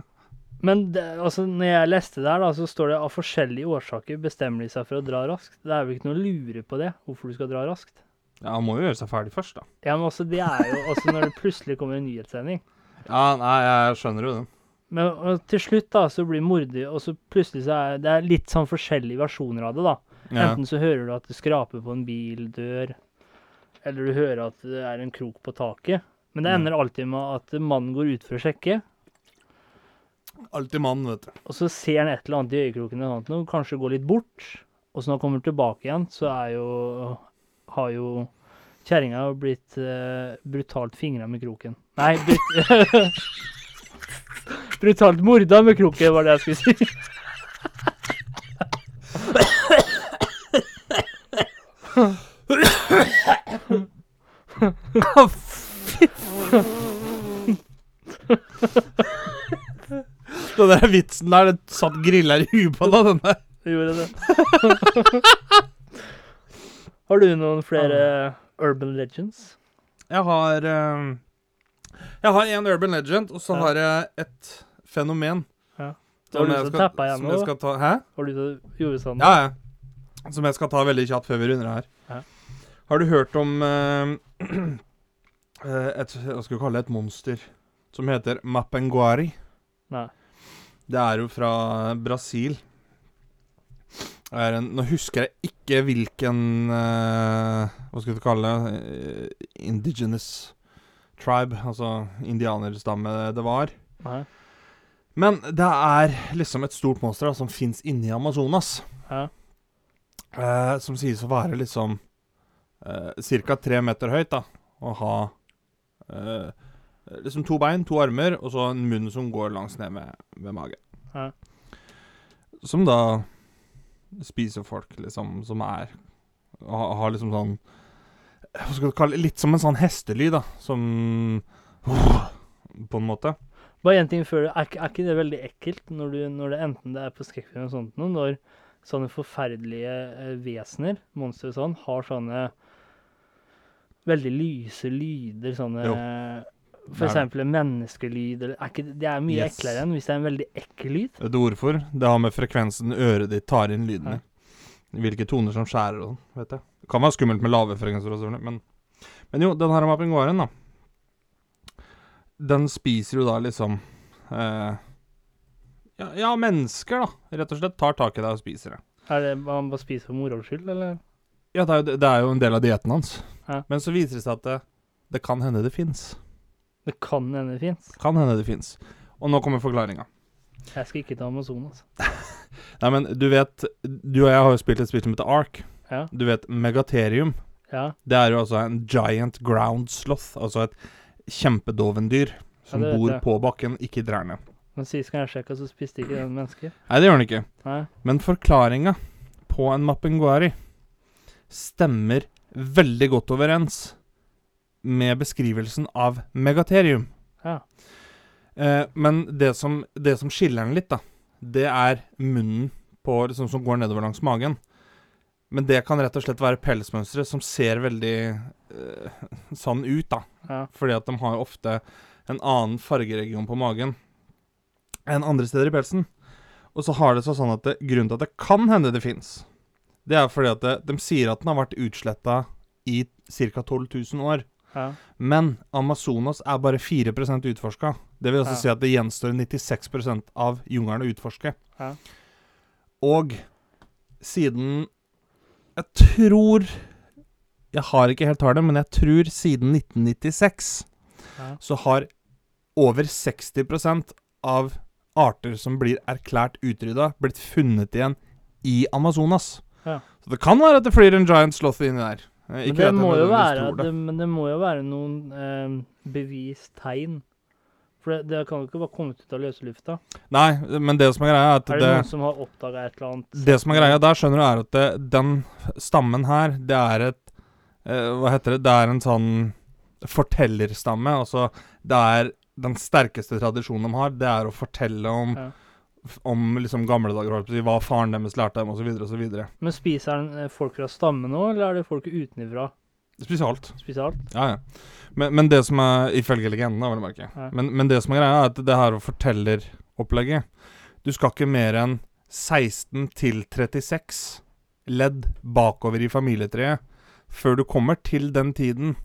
Men det, altså, når jeg leste der, da, så står det av forskjellige årsaker bestemmer de seg for å dra raskt. Det er vel ikke noe å lure på det, hvorfor du skal dra raskt. Ja, Han må jo gjøre seg ferdig først, da. Ja, men også det er jo også når det plutselig kommer en nyhetssending. Ja, nei, jeg skjønner jo det. Men og til slutt da, så blir mordet Og så plutselig så er det er litt sånn forskjellige versjoner av det, da. Ja. Enten så hører du at det skraper på en bildør, eller du hører at det er en krok på taket. Men det ender alltid med at mannen går ut for å sjekke, Alltid mannen, vet du. og så ser han et eller annet i øyekroken eller annet noe, kanskje går litt bort. Og så når han kommer tilbake igjen, så er jo har jo kjerringa blitt eh, brutalt fingra med kroken. Nei, brut brutalt morda med kroken, var det jeg skulle si. Den der vitsen der, det satt grilla i huet på deg, den der. Gjorde det. Har du noen flere urban legends? Jeg har uh, Jeg har en urban legend, og så Ja. har jeg et fenomen. Ja. Har du lyst til å tappa igjen nå, ta Hæ? Har du som gjorde sånn? Ja, ja. Som jeg skal ta veldig kjapt før vi runder her. Ja. Har du hørt om eh, et Hva skal vi kalle det? Et monster som heter Mapenguari? Nei. Det er jo fra Brasil. En, nå husker jeg ikke hvilken uh, Hva skal vi kalle det? Uh, indigenous tribe, altså indianerstamme, det var. Nei. Men det er liksom et stort monster da, som fins inni Amazonas. Ja. Eh, som sies å være liksom uh, ca. tre meter høyt, da. Og ha liksom to bein, to armer, og så en munn som går langs ned med, med magen. Ja. Som da spiser folk, liksom, som er Har, har liksom sånn Hva skal du kalle det? Litt som en sånn hestelyd, da. Som På en måte. Bare én ting før. Er, er ikke det veldig ekkelt når, du, når det enten det er på skrekkfilm og sånt noe, når sånne forferdelige eh, vesener, monstre og sånn, har sånne veldig lyse lyder, sånne Jo. For eksempel en menneskelyd, eller er ikke, Det er mye Yes. eklere enn hvis det er en veldig ekkel lyd. Et ord for. Det har med frekvensen øret ditt tar inn lyden i. Hvilke toner som skjærer og sånn, vet jeg. Det kan være skummelt med lave frekvenser og sånn, men Men jo, den her mapinguaren, da. Den spiser jo da liksom eh, ja, ja, mennesker, da. Rett og slett tar tak i deg og spiser det. Er det man bare spiser for moro skyld, eller? Ja, det er, jo, det er jo en del av dietten hans. Ja. Men så viser det seg at det, det kan hende det fins. Det kan hende det fins. Kan hende det fins. Og nå kommer forklaringa. Jeg skal ikke til Amazonas. Nei, men du vet Du og jeg har jo spilt et spill som heter Ark. Ja. Du vet Megaterium. Ja. Det er jo altså en giant ground sloth, altså et kjempedovendyr som Ja, bor på bakken, ikke i trærne. Men sist gang jeg sjekka, så spiste ikke den mennesker. Nei, det gjør den ikke. Nei. Men forklaringa på en mappenguari stemmer veldig godt overens med beskrivelsen av megaterium. Ja. Eh, men det som, det som skiller den litt, da, det er munnen på, liksom, som går nedover langs magen. Men det kan rett og slett være pelsmønstre som ser veldig eh, sånn ut, da. Ja. Fordi at de har ofte en annen fargeregion på magen enn andre steder i pelsen. Og så har det seg sånn at det, grunnen til at det kan hende det fins, det er fordi at det, de sier at den har vært utsletta i ca. 12 000 år. Ja. Men Amazonas er bare 4% utforska. Det vil altså Ja. si at det gjenstår 96% av jungelen å utforske. Ja. Og siden Jeg tror Jeg har ikke helt tallet, men jeg tror siden 1996 Ja. så har over 60% av arter som blir erklært utrydda, blitt funnet igjen i Amazonas. Ja. Så det kan være at det flyr en giant sloth inni der. Eh, Men det være det. det, Men det må jo være noen eh, bevistegn. For det, det kan jo ikke bare komme ut av løse lufta. Nei, men det som er greia, er at Er det, det, noen som har oppdaga et eller annet det som er greia der, skjønner du, er at den stammen her, det er et eh, Hva heter det? Det er en sånn fortellerstamme. Altså, det er den sterkeste tradisjonen de har, det er å fortelle om Ja. Om liksom gamle dager, hva faren deres lærte dem, osv., osv. Men spiser den eh, folk fra stammen nå, eller er det folk utenfra? Spesialt. Spiser alt? Ja, ja. Men, men det som er Ifølge legenden, vil å merke. Ja. Men, men det som er greia, er at det her fortelleropplegget Du skal ikke mer enn 16 til 36 ledd bakover i familietreet før du kommer til den tiden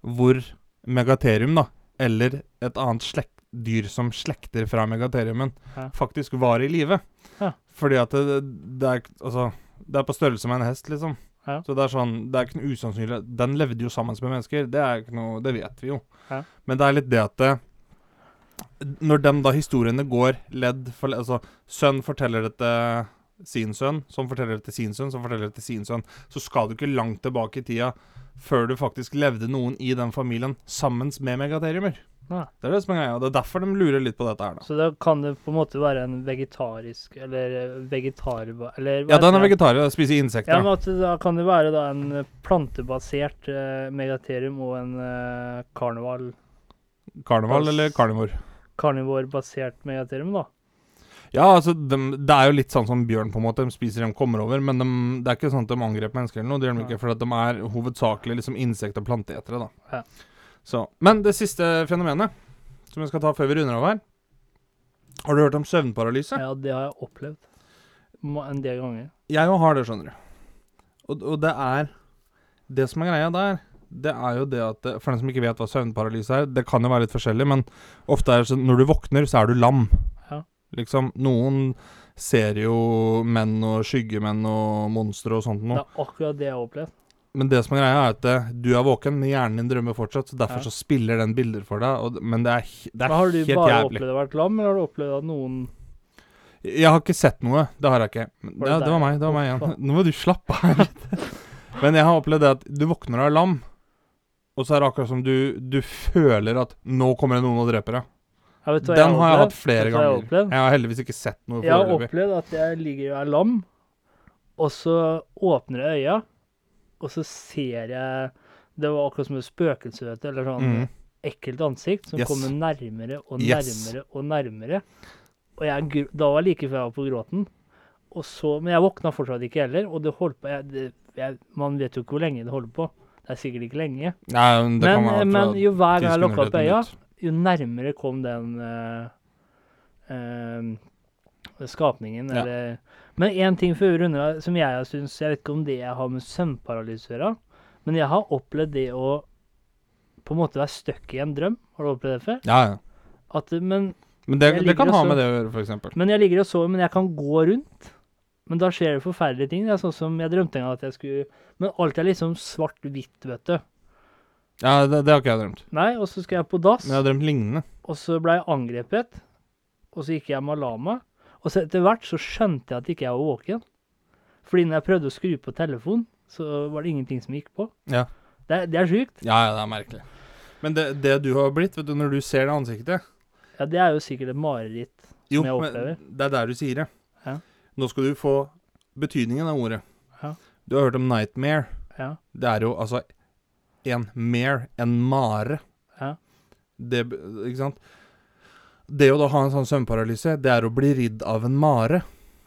hvor megaterium, da, eller et annet slekt, dyr som slekter fra megateriumen, Ja. faktisk var i live. Ja. Fordi at det, det er Altså, det er på størrelse med en hest, liksom. Ja. Så det er sånn Det er ikke noe usannsynlig Den levde jo sammen med mennesker. Det er ikke noe Det vet vi jo. Ja. Men det er litt det at det, Når de da historiene går ledd for ledd Altså, sønn forteller det til sin sønn, som forteller det til sin sønn, som forteller det til sin sønn, så skal du ikke langt tilbake i tida før du faktisk levde noen i den familien sammen med megateriumer. Ja. Det er det som er greia. Det er derfor de lurer litt på dette her, da. Så da kan det på en måte være en vegetarisk Eller eh, vegetar... Eller Ja, den er vegetarisk. spiser insekter. Ja, men at da kan det være da en plantebasert eh, megaterium og en eh, karneval Karneval eller karnivor? karnivorbasert megaterium, da. Ja, altså, de, det er jo litt sånn som bjørn, på en måte. De spiser dem kommer over, men de, det er ikke sånn at de angriper mennesker eller noe. Det gjør de ikke, for at de er hovedsakelig liksom insekt- og planteetere, da. Ja. Så, men det siste fenomenet, som jeg skal ta før vi runder av her Har du hørt om søvnparalyse? Ja, det har jeg opplevd en del ganger. Jeg òg har det, skjønner du. Og, og det er Det som er greia der, det er jo det at For den som ikke vet hva søvnparalyse er, det kan jo være litt forskjellig, men ofte er det sånn når du våkner, så er du lam. Liksom, noen ser jo menn og skyggemenn og monstre og sånt noe. Det er akkurat det jeg har opplevd. Men det som er greia, er at eh, du er våken, men hjernen din drømmer fortsatt. Så derfor Ja. så spiller den bilder for deg. Og, men det er, det er Men har du bare jævlig. opplevd å være lam, eller har du opplevd at noen Jeg har ikke sett noe. Det har jeg ikke. Var det Ja, det var meg. Det var meg igjen. Nå må du slappe av litt. Men jeg har opplevd det at du våkner og er lam, og så er det akkurat som du, du føler at nå kommer det noen og dreper deg. Ja, vet du hva Den har jeg hatt flere ganger. jeg opplevd? Jeg har heldigvis ikke sett noe Jeg har opplevd at jeg ligger og er lam, og så åpner jeg øya, og så ser jeg Det var akkurat som et spøkelse, eller sånn mm. ekkelt ansikt som Yes. kommer nærmere og Yes. nærmere og nærmere. Og jeg, da var jeg like før jeg var på gråten. Så, men jeg våkna fortsatt ikke heller, og det holdt på jeg, det, jeg, Man vet jo ikke hvor lenge det holder på. Det er sikkert ikke lenge. Nei, men det Men, være men jo hver gang jeg lukka opp øya. Jo nærmere kom den uh, uh, skapningen, Ja. eller Men én ting før vi runder som jeg syns Jeg vet ikke om det jeg har med søvnparalyse å gjøre, men jeg har opplevd det å på en måte være stuck i en drøm. Har du opplevd det før? Ja, ja. At, men, Men det, det kan ha med det å gjøre, for eksempel. men jeg ligger og sover, men jeg kan gå rundt. Men da skjer det forferdelige ting. Det er sånn som Jeg drømte en gang at jeg skulle Men alt er liksom svart-hvitt, vet du. Ja, det, det har ikke jeg drømt. Nei, og så skal jeg på dass. Men jeg har drømt lignende. Og så ble jeg angrepet, og så gikk jeg la meg. Og så etter hvert så skjønte jeg at ikke jeg var våken. Fordi når jeg prøvde å skru på telefonen, så var det ingenting som gikk på. Ja. Det, er- det er sjukt. Ja, ja, det er merkelig. Men det, det du har blitt, vet du, når du ser det ansiktet Ja, det er jo sikkert et mareritt Jo, som jeg men opplever. det er der du sier det. Ja. Nå skal du få betydningen av ordet. Ja. Du har hørt om nightmare. Ja. Det er jo altså en mare, en mare. Ja. Det, ikke sant? Det å da ha en sånn søvnparalyse, det er å bli ridd av en mare.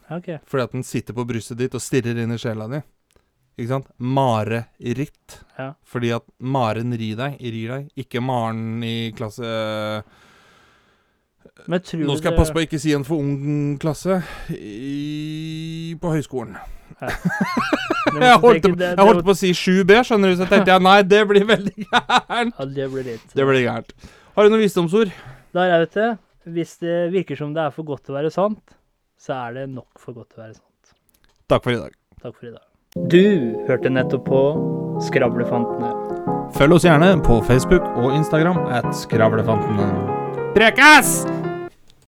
Okay. Fordi at den sitter på brystet ditt og stirrer inn i sjela di. Ikke sant? Mareritt. Ja. Fordi at maren rir deg, rir deg. Ikke Maren i klasse Nå du skal jeg passe på å ikke si en for ung klasse i, på høyskolen. Jeg holdt, det- det- jeg holdt på å si 7B, skjønner du, så tenkte jeg nei, det blir veldig gærent. Ja, det blir litt Det blir gærent. Har du noen visdomsord? Der er vet du. Hvis det virker som det er for godt til å være sant, så er det nok for godt til å være sant. Takk for i dag. Takk for i dag. Du hørte nettopp på Skravlefantene. Følg oss gjerne på Facebook og Instagram at Skravlefantene. Prekas!